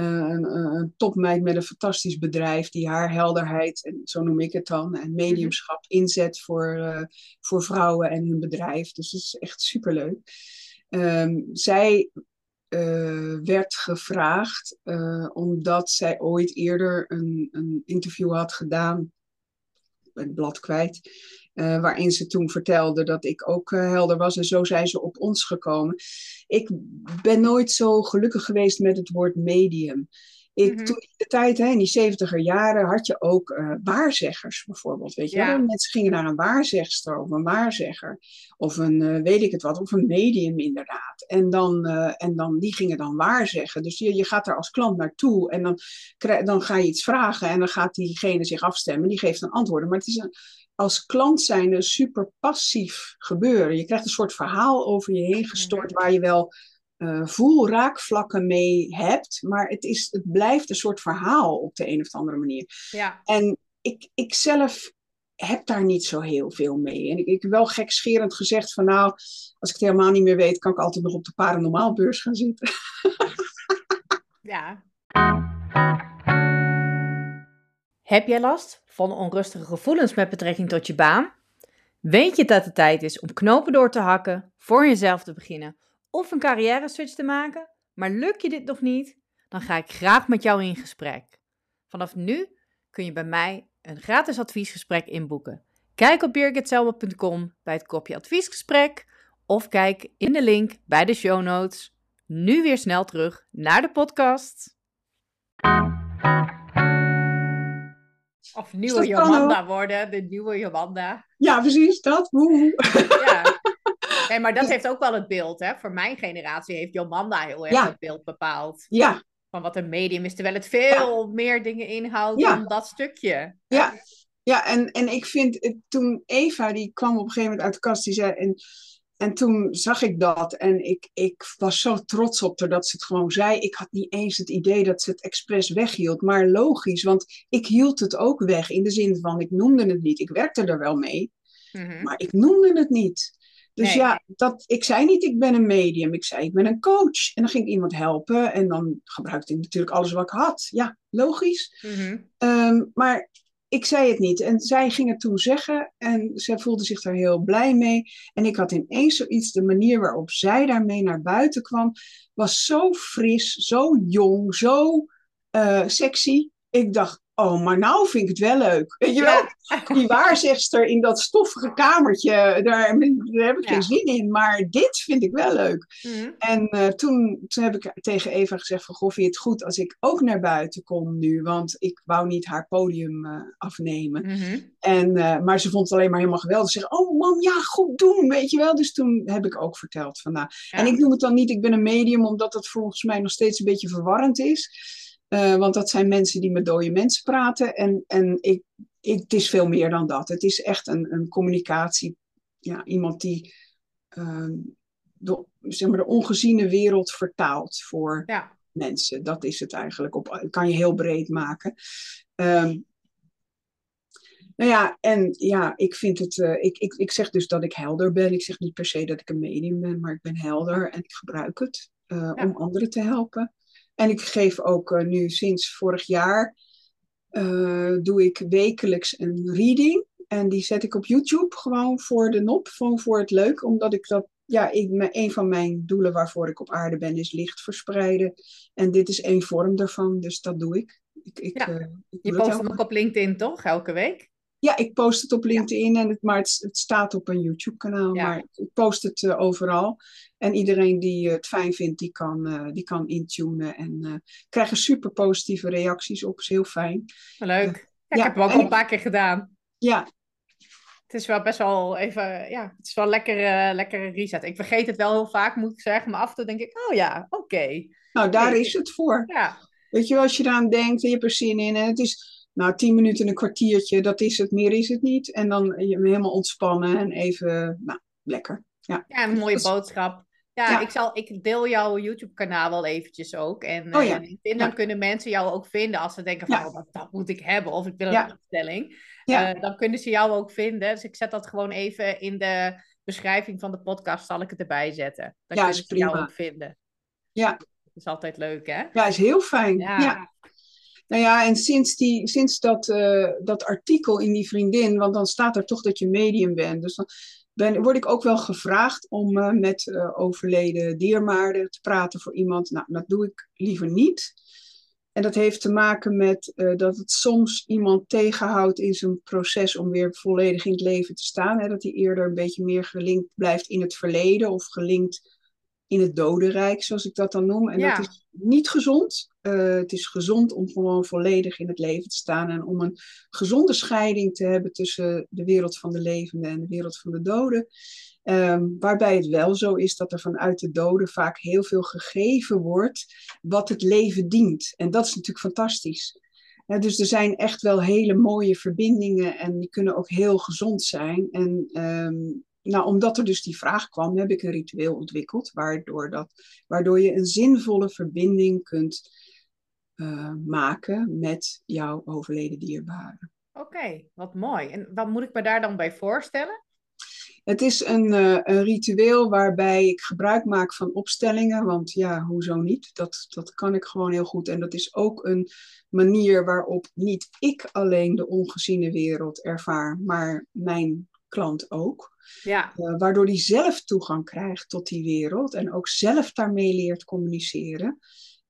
een, een, een topmeid met een fantastisch bedrijf die haar helderheid, en zo noem ik het dan, en mediumschap inzet voor, eh, voor vrouwen en hun bedrijf. Dus dat is echt superleuk. Ehm, zij eh, werd gevraagd eh, omdat zij ooit eerder een, een interview had gedaan, het blad kwijt, eh, waarin ze toen vertelde dat ik ook eh, helder was. En zo zijn ze op ons gekomen. Ik ben nooit zo gelukkig geweest met het woord medium. Ik,
Mhm.
Toen in de tijd, hè, in die zeventiger jaren, had je ook eh, waarzeggers bijvoorbeeld. Weet je
Ja.
Mensen gingen naar een waarzegster of een waarzegger. Of een, weet ik het wat, of een medium inderdaad. En dan, en dan die gingen dan waarzeggen. Dus je, je gaat er als klant naartoe en dan, dan ga je iets vragen. En dan gaat diegene zich afstemmen. Die geeft dan antwoorden. Maar het is een, als klant zijn een super passief gebeuren. Je krijgt een soort verhaal over je heen gestort waar je wel eh voelraakvlakken mee hebt, maar het, is, het blijft een soort verhaal op de een of andere manier.
Ja,
En ik, ik zelf heb daar niet zo heel veel mee. En ik, ik heb wel gekscherend gezegd van nou, als ik het helemaal niet meer weet, kan ik altijd nog op de paranormaalbeurs gaan zitten.
ja. Heb jij last van onrustige gevoelens met betrekking tot je baan? Weet je dat het tijd is om knopen door te hakken, voor jezelf te beginnen of een carrière switch te maken, maar lukt je dit nog niet? Dan ga ik graag met jou in gesprek. Vanaf nu kun je bij mij een gratis adviesgesprek inboeken. Kijk op birgitselma.com bij het kopje adviesgesprek of kijk in de link bij de show notes. Nu weer snel terug naar de podcast. Of nieuwe Jomanda worden, de nieuwe Jomanda.
Ja, precies, dat. Woehoe.
Ja. Nee, maar dat heeft ook wel het beeld, hè. Voor mijn generatie heeft Jomanda heel erg
Ja.
het beeld bepaald.
Ja,
Van wat een medium is, terwijl het veel meer dingen inhoudt dan dat stukje.
ja. Ja, en, en ik vind, toen Eva, die kwam op een gegeven moment uit de kast, die zei, en, en toen zag ik dat en ik, ik was zo trots op haar dat ze het gewoon zei. Ik had niet eens het idee dat ze het expres weghield, maar logisch, want ik hield het ook weg in de zin van, ik noemde het niet. Ik werkte er wel mee,
Mhm.
maar ik noemde het niet. Dus
Nee.
ja, dat, ik zei niet ik ben een medium, ik zei ik ben een coach. En dan ging ik iemand helpen en dan gebruikte ik natuurlijk alles wat ik had. Ja, logisch.
Mhm.
Ehm, maar ik zei het niet. En zij ging het toen zeggen en zij voelde zich daar heel blij mee. En ik had ineens zoiets, de manier waarop zij daarmee naar buiten kwam, was zo fris, zo jong, zo eh, sexy. Ik dacht, oh, maar nou vind ik het wel leuk. Weet je wel? Die waarzegster in dat stoffige kamertje, daar, daar heb ik
Ja.
geen zin in. Maar dit vind ik wel leuk.
Mhm.
En eh, toen, toen heb ik tegen Eva gezegd van, goh, vind je het goed als ik ook naar buiten kom nu? Want ik wou niet haar podium eh, afnemen.
Mhm.
En, eh, maar ze vond het alleen maar helemaal geweldig. Ze zegt, oh mam, ja, goed doen, weet je wel. Dus toen heb ik ook verteld van, nou...
Ja.
En ik noem het dan niet, ik ben een medium, omdat dat volgens mij nog steeds een beetje verwarrend is. Eh, want dat zijn mensen die met dode mensen praten. En, en ik, ik, het is veel meer dan dat. Het is echt een, een communicatie. Ja, iemand die ehm, de, zeg maar, de ongeziene wereld vertaalt voor
Ja.
mensen. Dat is het eigenlijk. Op, kan je heel breed maken. Ehm, nou ja, en ja, ik vind het. eh, ik, ik, ik zeg dus dat ik helder ben. Ik zeg niet per se dat ik een medium ben, maar ik ben helder en ik gebruik het eh,
Ja.
om anderen te helpen. En ik geef ook eh, nu sinds vorig jaar. eh, doe ik wekelijks een reading. En die zet ik op YouTube gewoon voor de nop. Gewoon voor het leuk. Omdat ik dat. Ja, ik, een van mijn doelen waarvoor ik op aarde ben, is licht verspreiden. En dit is één vorm daarvan, dus dat doe ik. ik, ik
Ja.
eh, ik
Je
doe
post hem ook op LinkedIn, toch? Elke week?
Ja, ik post het op LinkedIn, en het, maar het, het staat op een YouTube-kanaal.
Ja.
Maar ik post het eh, overal. En iedereen die eh, het fijn vindt, die kan, eh, die kan intunen. En krijgen super positieve reacties op. is heel fijn.
Leuk. Ja, ik heb hem ook al een paar keer gedaan.
Ja,
Het is wel best wel even, ja, het is wel lekker, lekkere reset. Ik vergeet het wel heel vaak, moet ik zeggen. Maar af en toe denk ik, oh ja, oké.
nou daar is het voor.
Ja,
Weet je als je eraan denkt en je hebt er zin in. En het is nou tien minuten, een kwartiertje, dat is het. Meer is het niet. En dan je helemaal ontspannen en even, nou, lekker. Ja,
ja een mooie boodschap. Ja,
Ja.
Ik, zal, ik deel jouw YouTube-kanaal wel eventjes ook. En
Oh
eh,
ja.
LinkedIn, dan
Ja.
kunnen mensen jou ook vinden als ze denken van, oh, dat, dat moet ik hebben. Of ik wil een opstelling.
Ja.
Eh, dan kunnen ze jou ook vinden. Dus ik zet dat gewoon even in de beschrijving van de podcast, zal ik het erbij zetten. Dan kunnen ze jou ook vinden.
Ja.
Dat is altijd leuk, hè?
ja, is heel fijn.
Ja.
Nou ja, en sinds, die, sinds dat, eh, dat artikel in die vriendin, want dan staat er toch dat je medium bent. Dus dan ben, word ik ook wel gevraagd om eh, met eh, overleden diermaarden te praten voor iemand. Nou, dat doe ik liever niet. En dat heeft te maken met dat het soms iemand tegenhoudt in zijn proces om weer volledig in het leven te staan. Hè? Dat hij eerder een beetje meer gelinkt blijft in het verleden of gelinkt in het dodenrijk, zoals ik dat dan noem. En
Ja.
dat is niet gezond. Eh, het is gezond om gewoon volledig in het leven te staan en om een gezonde scheiding te hebben tussen de wereld van de levenden en de wereld van de doden. Ehm, waarbij het wel zo is dat er vanuit de doden vaak heel veel gegeven wordt wat het leven dient. En dat is natuurlijk fantastisch. Dus er zijn echt wel hele mooie verbindingen en die kunnen ook heel gezond zijn. En ehm, nou, omdat er dus die vraag kwam, heb ik een ritueel ontwikkeld, waardoor, dat, waardoor je een zinvolle verbinding kunt eh, maken met jouw overleden dierbare.
Oké, wat mooi. En wat moet ik me daar dan bij voorstellen?
Het is een, eh, een ritueel waarbij ik gebruik maak van opstellingen, want ja, hoezo niet? Dat, dat kan ik gewoon heel goed. En dat is ook een manier waarop niet ik alleen de ongeziene wereld ervaar, maar mijn klant ook.
Ja.
Uh, waardoor die zelf toegang krijgt tot die wereld en ook zelf daarmee leert communiceren.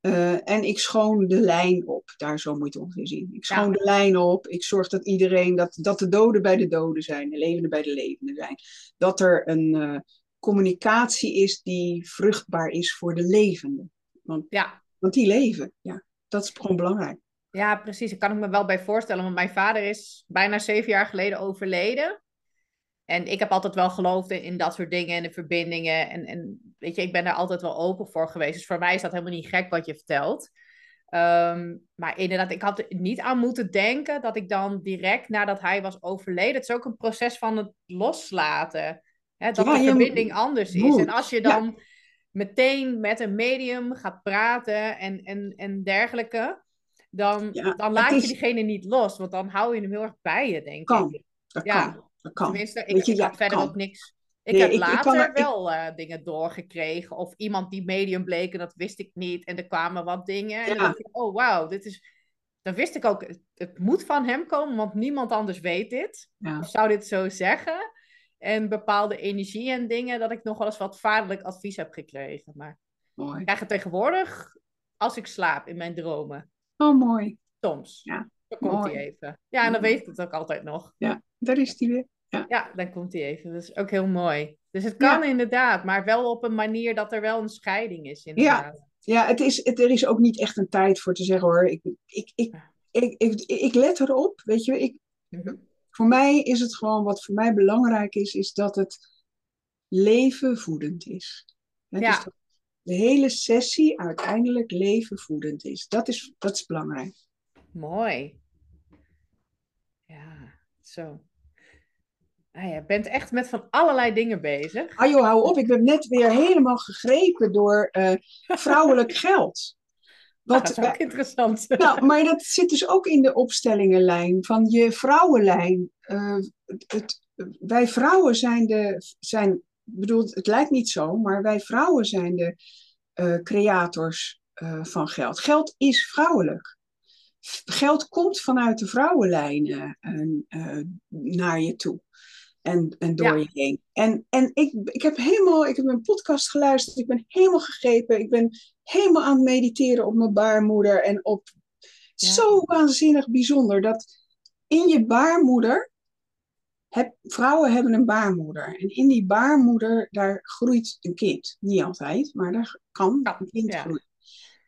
Uh, en ik schoon de lijn op, daar zo moet je het ongeveer zien. Ik schoon ja. de lijn op, ik zorg dat iedereen, dat, dat de doden bij de doden zijn, de levenden bij de levenden zijn. Dat er een uh, communicatie is die vruchtbaar is voor de levenden. Want,
ja.
want die leven, ja, dat is gewoon belangrijk.
Ja, precies. Daar kan ik me wel bij voorstellen. Want mijn vader is bijna zeven jaar geleden overleden. En ik heb altijd wel geloofd in, in dat soort dingen en de verbindingen. En, en weet je, ik ben daar altijd wel open voor geweest. Dus voor mij is dat helemaal niet gek wat je vertelt. Um, maar inderdaad, ik had er niet aan moeten denken dat ik dan direct nadat hij was overleden. Het is ook een proces van het loslaten. Hè, dat
Ja,
de verbinding anders is. En als je dan meteen met een medium gaat praten en, en, en dergelijke, dan,
Ja,
dan laat
is-
je diegene niet los. Want dan hou je hem heel erg bij je, denk
Kan.
ik.
Dat
Ja.
kan. Dat kan.
Tenminste, ik,
je,
ik
ja,
had verder
kan.
ook niks. Ik
Nee,
heb
ik-
later
er-
wel eh, dingen doorgekregen. Of iemand die medium bleek en dat wist ik niet. En er kwamen wat dingen. En dan dacht ik, oh wauw, dit is... Dan wist ik ook, het, moet van hem komen, want niemand anders weet dit.
Ja.
Of zou dit zo zeggen. En bepaalde energie en dingen, dat ik nog wel eens wat vaderlijk advies heb gekregen. Maar
Mooi.
ik krijg het tegenwoordig als ik slaap in mijn dromen.
Oh, mooi.
Soms.
Ja,
Dan komt hij even. Ja, en dan weet ik het ook altijd nog.
Ja, daar is die weer.
Ja, dan komt hij even. Dat is ook heel mooi. Dus het kan inderdaad, maar wel op een manier dat er wel een scheiding is. Inderdaad.
Ja, het is, het, er is ook niet echt een tijd voor te zeggen hoor. Ik, ik, ik, ik, ik, ik let erop, weet je. Ik,
Mhm.
voor mij is het gewoon, wat voor mij belangrijk is, is dat het leven voedend is.
Ja.
Dus dat de hele sessie uiteindelijk leven voedend is. Dat is, dat is belangrijk.
Mooi. Ja, zo. Ah, je bent echt met van allerlei dingen bezig.
Ah joh, hou op. Ik ben net weer helemaal gegrepen door eh, vrouwelijk geld.
Wat,
Wat,
dat is ook interessant.
Nou, maar dat zit dus ook in de opstellingenlijn van je vrouwenlijn. Eh, het, wij vrouwen zijn de, zijn, bedoel, het lijkt niet zo, maar wij vrouwen zijn de eh, creators van geld. Geld is vrouwelijk. Geld komt vanuit de vrouwenlijnen en, naar je toe. En, en door
Ja.
je heen. En, en ik, ik heb helemaal, ik heb een podcast geluisterd. Ik ben helemaal gegrepen. Ik ben helemaal aan het mediteren op mijn baarmoeder. En op
Ja.
zo waanzinnig bijzonder dat in je baarmoeder. Heb, vrouwen hebben een baarmoeder. En in die baarmoeder, daar groeit een kind. Niet altijd, maar daar kan
Ja,
een kind groeien.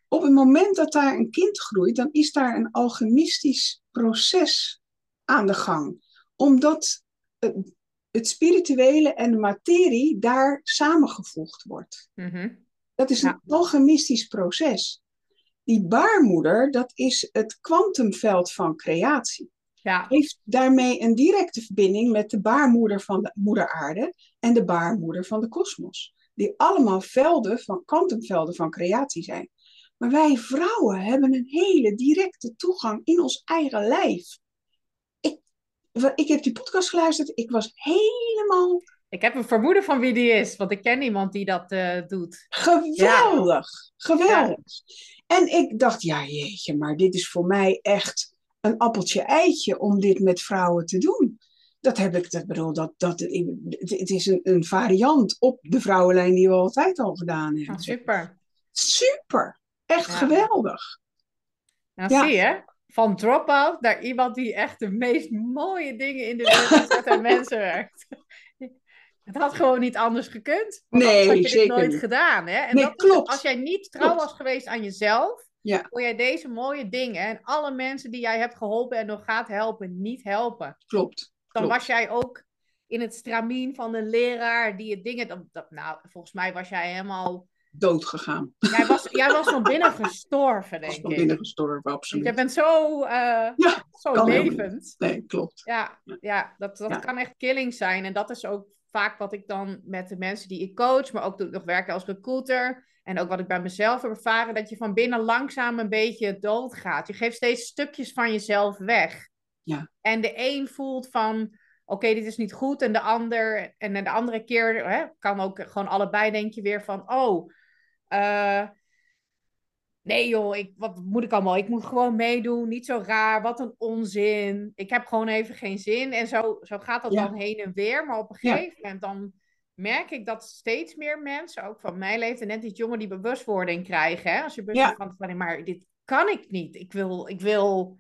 Op het moment dat daar een kind groeit, dan is daar een alchemistisch proces aan de gang. Omdat het, spirituele en de materie daar samengevoegd wordt.
Mhm.
Dat is
Ja.
een alchemistisch proces. Die baarmoeder, dat is het kwantumveld van creatie.
Ja,
Heeft daarmee een directe verbinding met de baarmoeder van de moeder aarde en de baarmoeder van de kosmos. Die allemaal velden van kwantumvelden van creatie zijn. Maar wij vrouwen hebben een hele directe toegang in ons eigen lijf. Ik, heb die podcast geluisterd. Ik was helemaal
ik heb een vermoeden van wie die is, want ik ken iemand die dat eh, doet.
Geweldig, geweldig. En ik dacht, ja jeetje, maar dit is voor mij echt een appeltje-eitje om dit met vrouwen te doen. Dat heb ik, dat bedoel, dat, dat, het is een, een variant op de vrouwenlijn die we altijd al gedaan hebben.
super.
Super, echt
Ja.
geweldig.
Nou,
Ja.
zie je, van drop-out naar iemand die echt de meest mooie dingen in de wereld zet en mensen werkt. Het had gewoon niet anders gekund.
Nee,
had je dit
zeker
nooit
niet.
gedaan. Hè? En
Nee,
dat
klopt.
als jij niet trouw
Klopt.
was geweest aan jezelf,
Ja.
kon jij deze mooie dingen en alle mensen die jij hebt geholpen en nog gaat helpen, niet helpen.
Klopt.
Dan
klopt.
was jij ook in het stramien van een leraar die het dingen. dat- dat- nou, volgens mij was jij helemaal.
Dood gegaan.
Jij was, jij was van binnen gestorven, denk
van
ik.
binnen gestorven, absoluut.
jij bent zo, eh,
Ja,
zo levend.
Nee, klopt.
Ja, ja dat, dat
Ja.
kan echt killing zijn. En dat is ook vaak wat ik dan met de mensen die ik coach, maar ook toen ik nog werken als recruiter. En ook wat ik bij mezelf heb ervaren, dat je van binnen langzaam een beetje doodgaat. Je geeft steeds stukjes van jezelf weg.
Ja.
En de een voelt van, oké, dit is niet goed. En de ander, en de andere keer hè, kan ook gewoon allebei denk je weer van, oh, eh, Nee joh, ik, wat moet ik allemaal? Ik moet gewoon meedoen, niet zo raar, wat een onzin. Ik heb gewoon even geen zin. En zo, zo gaat dat
Ja.
dan heen en weer. Maar op een
Ja.
gegeven moment dan merk ik dat steeds meer mensen, ook van mijn leeftijd, net die jongen die bewustwording krijgen. Hè? Als je bewust
Ja.
van, van, maar dit kan ik niet. Ik wil, ik wil,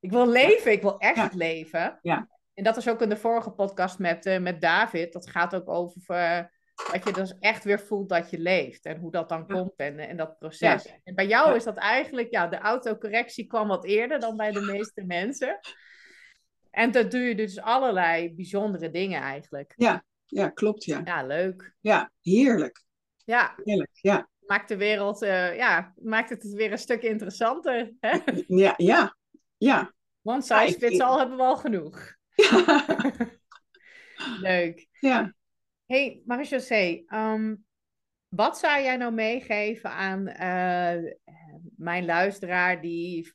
ik wil leven, ik wil echt leven.
Ja.
En dat is ook in de vorige podcast met, eh, met David. Dat gaat ook over eh, dat je dus echt weer voelt dat je leeft. En hoe dat dan
Ja.
komt en, en dat proces. En bij jou
Ja.
is dat eigenlijk, ja, de autocorrectie kwam wat eerder dan bij de meeste mensen. En dat doe je dus allerlei bijzondere dingen eigenlijk.
Ja, klopt, ja.
Ja, leuk.
Ja, heerlijk.
Ja,
Heerlijk, ja.
maakt de wereld, eh, ja, maakt het weer een stuk interessanter. Hè?
Ja, ja, ja.
One
Ja,
size fits all hebben we al genoeg. Leuk.
ja.
Hey, Marie-José, ehm, wat zou jij nou meegeven aan eh, mijn luisteraar die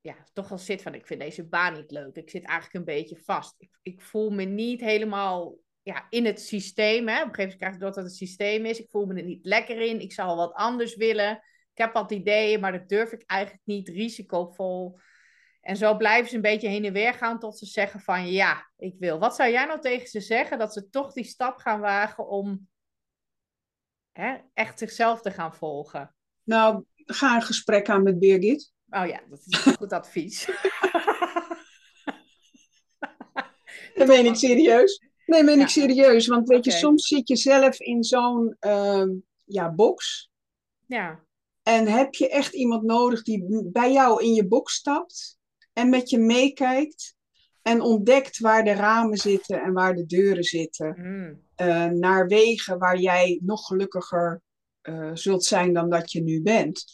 ja, toch al zit van, ik vind deze baan niet leuk. Ik zit eigenlijk een beetje vast. Ik, ik voel me niet helemaal ja, in het systeem. Hè? Op een gegeven moment krijg ik dat het systeem is. Ik voel me er niet lekker in. Ik zou wat anders willen. Ik heb wat ideeën, maar dat durf ik eigenlijk niet risicovol. En zo blijven ze een beetje heen en weer gaan tot ze zeggen van ja, ik wil. Wat zou jij nou tegen ze zeggen dat ze toch die stap gaan wagen om hè, echt zichzelf te gaan volgen?
Nou, ga een gesprek aan met Birgit.
Oh ja, dat is een goed advies.
Dat meen ik serieus. Nee, meen
Ja.
ik serieus. Want weet je, soms zit je zelf in zo'n ehm, ja, box.
ja,
En heb je echt iemand nodig die bij jou in je box stapt en met je meekijkt en ontdekt waar de ramen zitten en waar de deuren zitten.
mm,
eh, naar wegen waar jij nog gelukkiger eh, zult zijn dan dat je nu bent.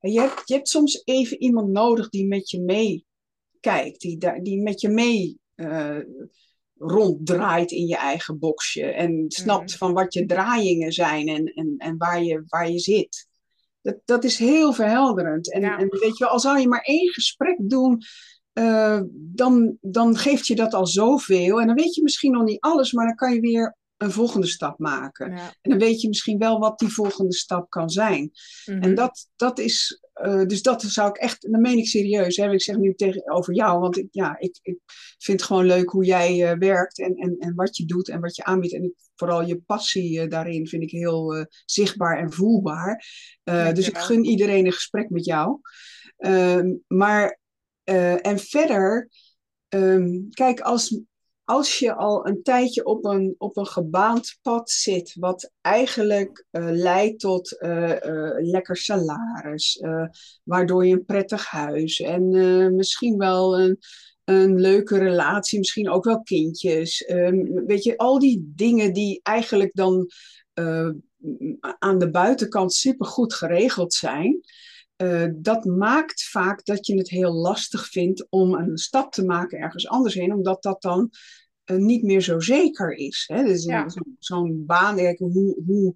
En je, hebt, je hebt soms even iemand nodig die met je meekijkt, die, die met je mee eh, ronddraait in je eigen boxje en snapt
Mhm.
van wat je draaiingen zijn en, en, en waar, je, waar je zit. Dat, dat is heel verhelderend. En,
Ja.
en weet je, wel, al zou je maar één gesprek doen, eh, dan, dan geeft je dat al zoveel. En dan weet je misschien nog niet alles, maar dan kan je weer een volgende stap maken.
ja.
En dan weet je misschien wel wat die volgende stap kan zijn.
mhm.
En dat, dat is, eh, dus dat zou ik echt, en dat meen ik serieus. Hè? Ik zeg nu tegenover jou, want ik, ja, ik, ik vind het gewoon leuk hoe jij eh, werkt en, en, en wat je doet en wat je aanbiedt. En ik, vooral je passie eh, daarin vind ik heel zichtbaar en voelbaar. Dus ik gun iedereen een gesprek met jou. Ehm, maar, en verder, ehm, kijk, als, als je al een tijdje op een, op een gebaand pad zit, wat eigenlijk eh, leidt tot eh, lekker salaris, waardoor je een prettig huis en misschien wel een, een leuke relatie, misschien ook wel kindjes. weet je, al die dingen die eigenlijk dan aan de buitenkant supergoed geregeld zijn. Eh, dat maakt vaak dat je het heel lastig vindt om een stap te maken ergens anders heen, omdat dat dan eh, niet meer zo zeker is. Hè? Dus een-
Ja.
zo- zo'n baan, hoe, hoe,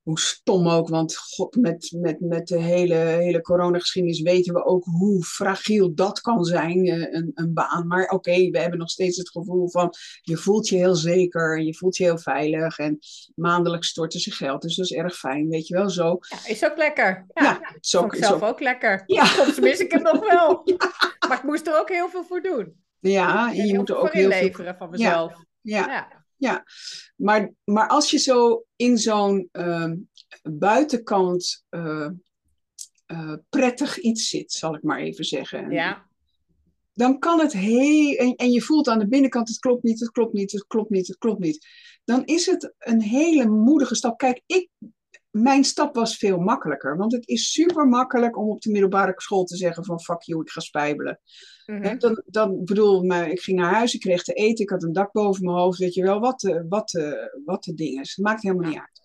hoe stom ook, want god, met, met, met de hele, hele coronageschiedenis weten we ook hoe fragiel dat kan zijn, eh, een, een baan. Maar oké, we hebben nog steeds het gevoel van je voelt je heel zeker en je voelt je heel veilig en maandelijks storten ze geld, dus dat is erg fijn, weet je wel zo.
Ja, is ook lekker. Ja,
Ja, is ook- is
zelf
ook-
ook lekker.
Ja.
Soms mis ik het nog wel. Maar ik moest er ook heel veel voor doen.
Ja, en je moet er ook heel veel
inleveren van mezelf.
Ja,
Ja.
Maar, maar als je zo in zo'n ehm, buitenkant eh, prettig iets zit, zal ik maar even zeggen. En
Ja.
Dan kan het heel. En, en je voelt aan de binnenkant: het klopt niet, het klopt niet, het klopt niet, het klopt niet. Dan is het een hele moedige stap. Kijk, ik, mijn stap was veel makkelijker. Want het is super makkelijk om op de middelbare school te zeggen: van fuck you, ik ga spijbelen. Hè, dan, dan bedoel, ik ging naar huis, ik kreeg te eten, ik had een dak boven mijn hoofd, weet je wel, wat de, wat de, wat de dingen is. Het maakt helemaal niet uit.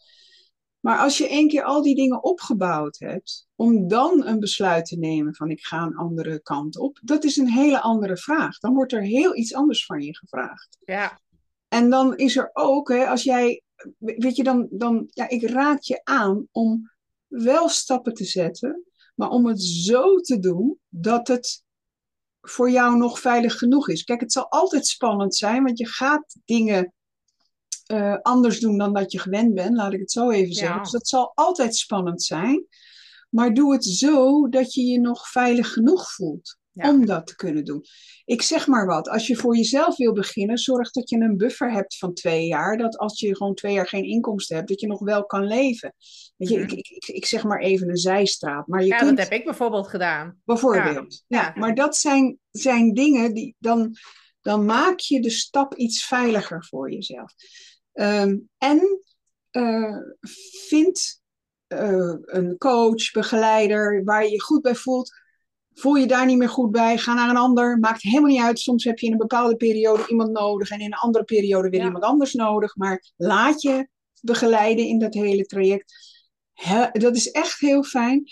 Maar als je één keer al die dingen opgebouwd hebt, om dan een besluit te nemen van ik ga een andere kant op, dat is een hele andere vraag. Dan wordt er heel iets anders van je gevraagd.
Ja.
En dan is er ook, hè, als jij, weet je, dan, dan, ja, ik raad je aan om wel stappen te zetten, maar om het zo te doen dat het voor jou nog veilig genoeg is. Kijk, het zal altijd spannend zijn, want je gaat dingen eh, anders doen dan dat je gewend bent, laat ik het zo even zeggen.
Ja.
Dus dat zal altijd spannend zijn. Maar doe het zo dat je je nog veilig genoeg voelt
Ja.
om dat te kunnen doen. Ik zeg maar wat, als je voor jezelf wil beginnen, zorg dat je een buffer hebt van twee jaar. Dat als je gewoon twee jaar geen inkomsten hebt, dat je nog wel kan leven. Weet je,
Mhm.
ik, ik, ik, ik zeg maar even een zijstraat. Maar je
Ja,
kunt
dat heb ik bijvoorbeeld gedaan.
bijvoorbeeld. Ja,
Ja.
maar dat zijn, zijn dingen die dan, dan maak je de stap iets veiliger voor jezelf. Ehm, en eh, vind eh, een coach, begeleider waar je je goed bij voelt. Voel je daar niet meer goed bij, ga naar een ander. Maakt helemaal niet uit. Soms heb je in een bepaalde periode iemand nodig en in een andere periode weer
Ja.
iemand anders nodig. Maar laat je begeleiden in dat hele traject. He- dat is echt heel fijn.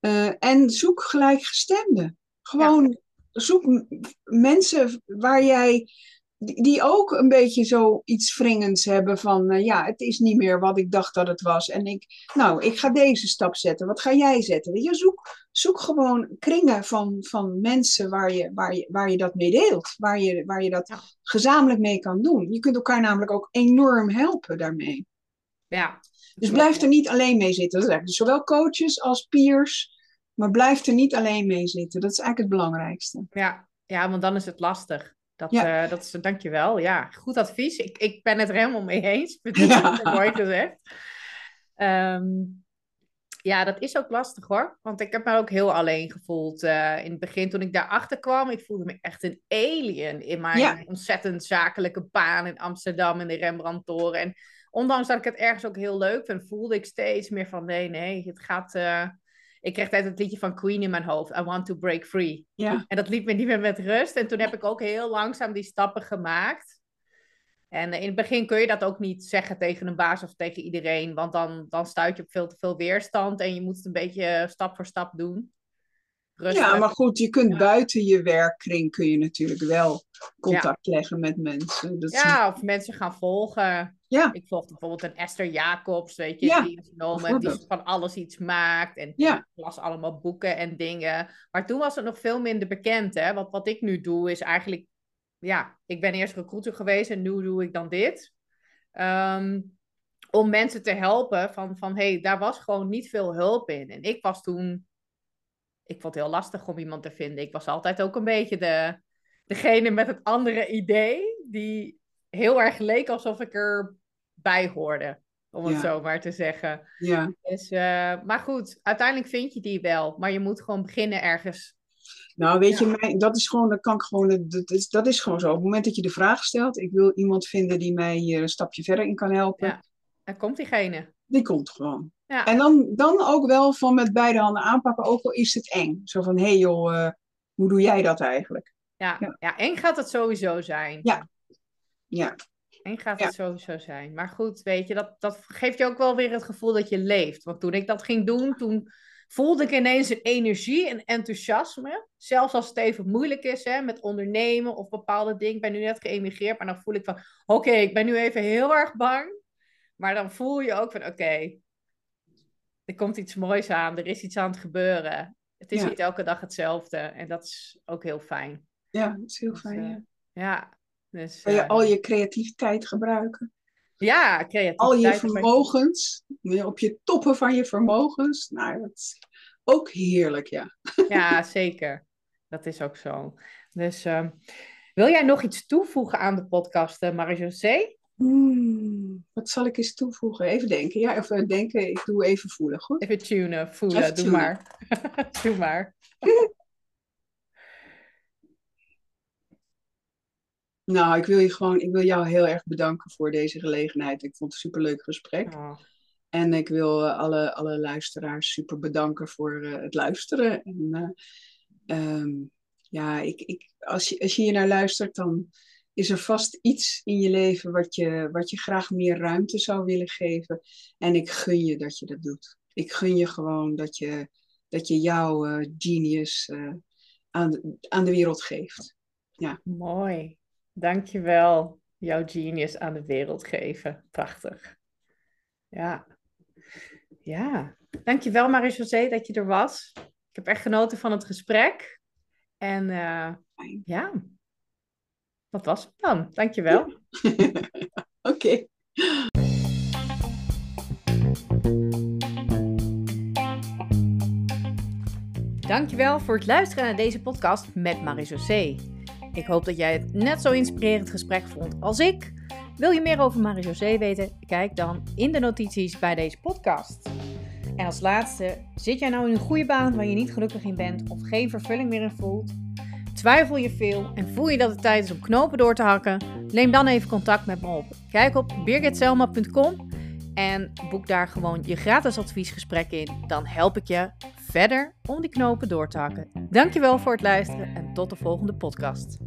Eh, en zoek gelijkgestemden. Gewoon zoek mensen waar jij, die ook een beetje zo iets wringends hebben van, eh, ja, het is niet meer wat ik dacht dat het was. En ik, nou, ik ga deze stap zetten. Wat ga jij zetten? Je zoek, zoek gewoon kringen van, van mensen waar je, waar, je, waar je dat mee deelt. Waar je, waar je dat gezamenlijk mee kan doen. Je kunt elkaar namelijk ook enorm helpen daarmee.
Ja.
Dus blijf er niet alleen mee zitten. Dat is eigenlijk zowel coaches als peers. Maar blijf er niet alleen mee zitten. Dat is eigenlijk het belangrijkste.
Ja, ja, want dan is het lastig. Dat,
Ja.
eh, dat is, dankjewel. Ja, goed advies. Ik, ik ben het er helemaal mee eens.
Ja.
super mooi gezegd. Ehm, ja, dat is ook lastig hoor. Want ik heb me ook heel alleen gevoeld eh, in het begin toen ik daarachter kwam. Ik voelde me echt een alien in mijn
Ja.
ontzettend zakelijke baan in Amsterdam in de Rembrandtoren. En ondanks dat ik het ergens ook heel leuk vind, voelde ik steeds meer van nee, nee, het gaat... eh, ik kreeg altijd het liedje van Queen in mijn hoofd. I want to break free.
Ja,
En dat liet me niet meer met rust. En toen heb ik ook heel langzaam die stappen gemaakt. En in het begin kun je dat ook niet zeggen tegen een baas of tegen iedereen, want dan, dan stuit je op veel te veel weerstand en je moet het een beetje stap voor stap doen. Rustig.
ja maar goed, je kunt
Ja.
buiten je werkkring kun je natuurlijk wel contact leggen met mensen. Dat is-
Ja, of mensen gaan volgen.
Ja.
Ik volgde bijvoorbeeld een Esther Jacobs, weet je,
Ja,
die is genomen, die van alles iets maakt. En
Ja.
las allemaal boeken en dingen. Maar toen was het nog veel minder bekend, hè. Want wat ik nu doe is eigenlijk, ja, ik ben eerst recruiter geweest en nu doe ik dan dit. Ehm, om mensen te helpen van, van hé, hey, daar was gewoon niet veel hulp in. En ik was toen, ik vond het heel lastig om iemand te vinden. Ik was altijd ook een beetje de, degene met het andere idee, die heel erg leek alsof ik erbij hoorde, om het
Ja.
zo maar te zeggen.
ja.
Dus, eh, maar goed, uiteindelijk vind je die wel, maar je moet gewoon beginnen ergens.
Nou, weet
Ja.
je, dat is gewoon, dat kan ik gewoon, dat is, dat is gewoon zo. Op het moment dat je de vraag stelt, ik wil iemand vinden die mij hier een stapje verder in kan helpen,
Ja. Er komt diegene.
Die komt gewoon.
Ja.
En dan, dan ook wel van met beide handen aanpakken, ook al is het eng. Zo van, hé hey joh, eh, hoe doe jij dat eigenlijk?
Ja,
Ja.
ja. eng gaat het sowieso zijn.
Ja. Ja,
Eng gaat
Ja.
het sowieso zijn. Maar goed, weet je, dat, dat geeft je ook wel weer het gevoel dat je leeft. Want toen ik dat ging doen, toen voelde ik ineens een energie en enthousiasme. Zelfs als het even moeilijk is hè, met ondernemen of bepaalde dingen. Ik ben nu net geëmigreerd, maar dan voel ik van... Oké, ik ben nu even heel erg bang. Maar dan voel je ook van, oké, er komt iets moois aan. Er is iets aan het gebeuren. Het is
Ja.
niet elke dag hetzelfde. En dat is ook heel fijn.
ja, dat is heel
Dus,
fijn.
eh,
ja.
Ja, dus...
Je
eh,
al je creativiteit gebruiken.
Ja,
Al
creativiteit.
je vermogens, op je toppen van je vermogens. Nou, dat is ook heerlijk, ja.
Ja, zeker. Dat is ook zo. Dus ehm, wil jij nog iets toevoegen aan de podcast, Marie-José?
Hmm, wat zal ik eens toevoegen? Even denken. Ja, even denken. Ik doe even voelen, goed?
Even tunen, voelen.
Even
Doe
tunen.
maar. Doe maar.
Nou, ik wil je gewoon, ik wil jou heel erg bedanken voor deze gelegenheid. Ik vond het een superleuk gesprek.
Oh,
En ik wil eh, alle, alle luisteraars super bedanken voor eh, het luisteren. En, eh, ehm, ja, ik, ik, als, je, als je hier naar luistert, dan is er vast iets in je leven wat je, wat je graag meer ruimte zou willen geven. En ik gun je dat je dat doet. Ik gun je gewoon dat je, dat je jouw eh, genius eh, aan, de, aan de wereld geeft.
mooi. Dankjewel. Jouw genius aan de wereld geven. Prachtig. Ja. Ja. Dankjewel Marie-José dat je er was. Ik heb echt genoten van het gesprek. En eh, ja, dat was het dan. Dankjewel.
Oké.
Dankjewel voor het luisteren naar deze podcast met Marie-José. Ik hoop dat jij het net zo inspirerend gesprek vond als ik. Wil je meer over Marie-José weten? Kijk dan in de notities bij deze podcast. En als laatste, zit jij nou in een goede baan waar je niet gelukkig in bent of geen vervulling meer in voelt? Twijfel je veel en voel je dat het tijd is om knopen door te hakken? Neem dan even contact met me op. Kijk op birgitselma.com en boek daar gewoon je gratis adviesgesprek in. Dan help ik je verder om die knopen door te hakken. Dankjewel voor het luisteren en tot de volgende podcast.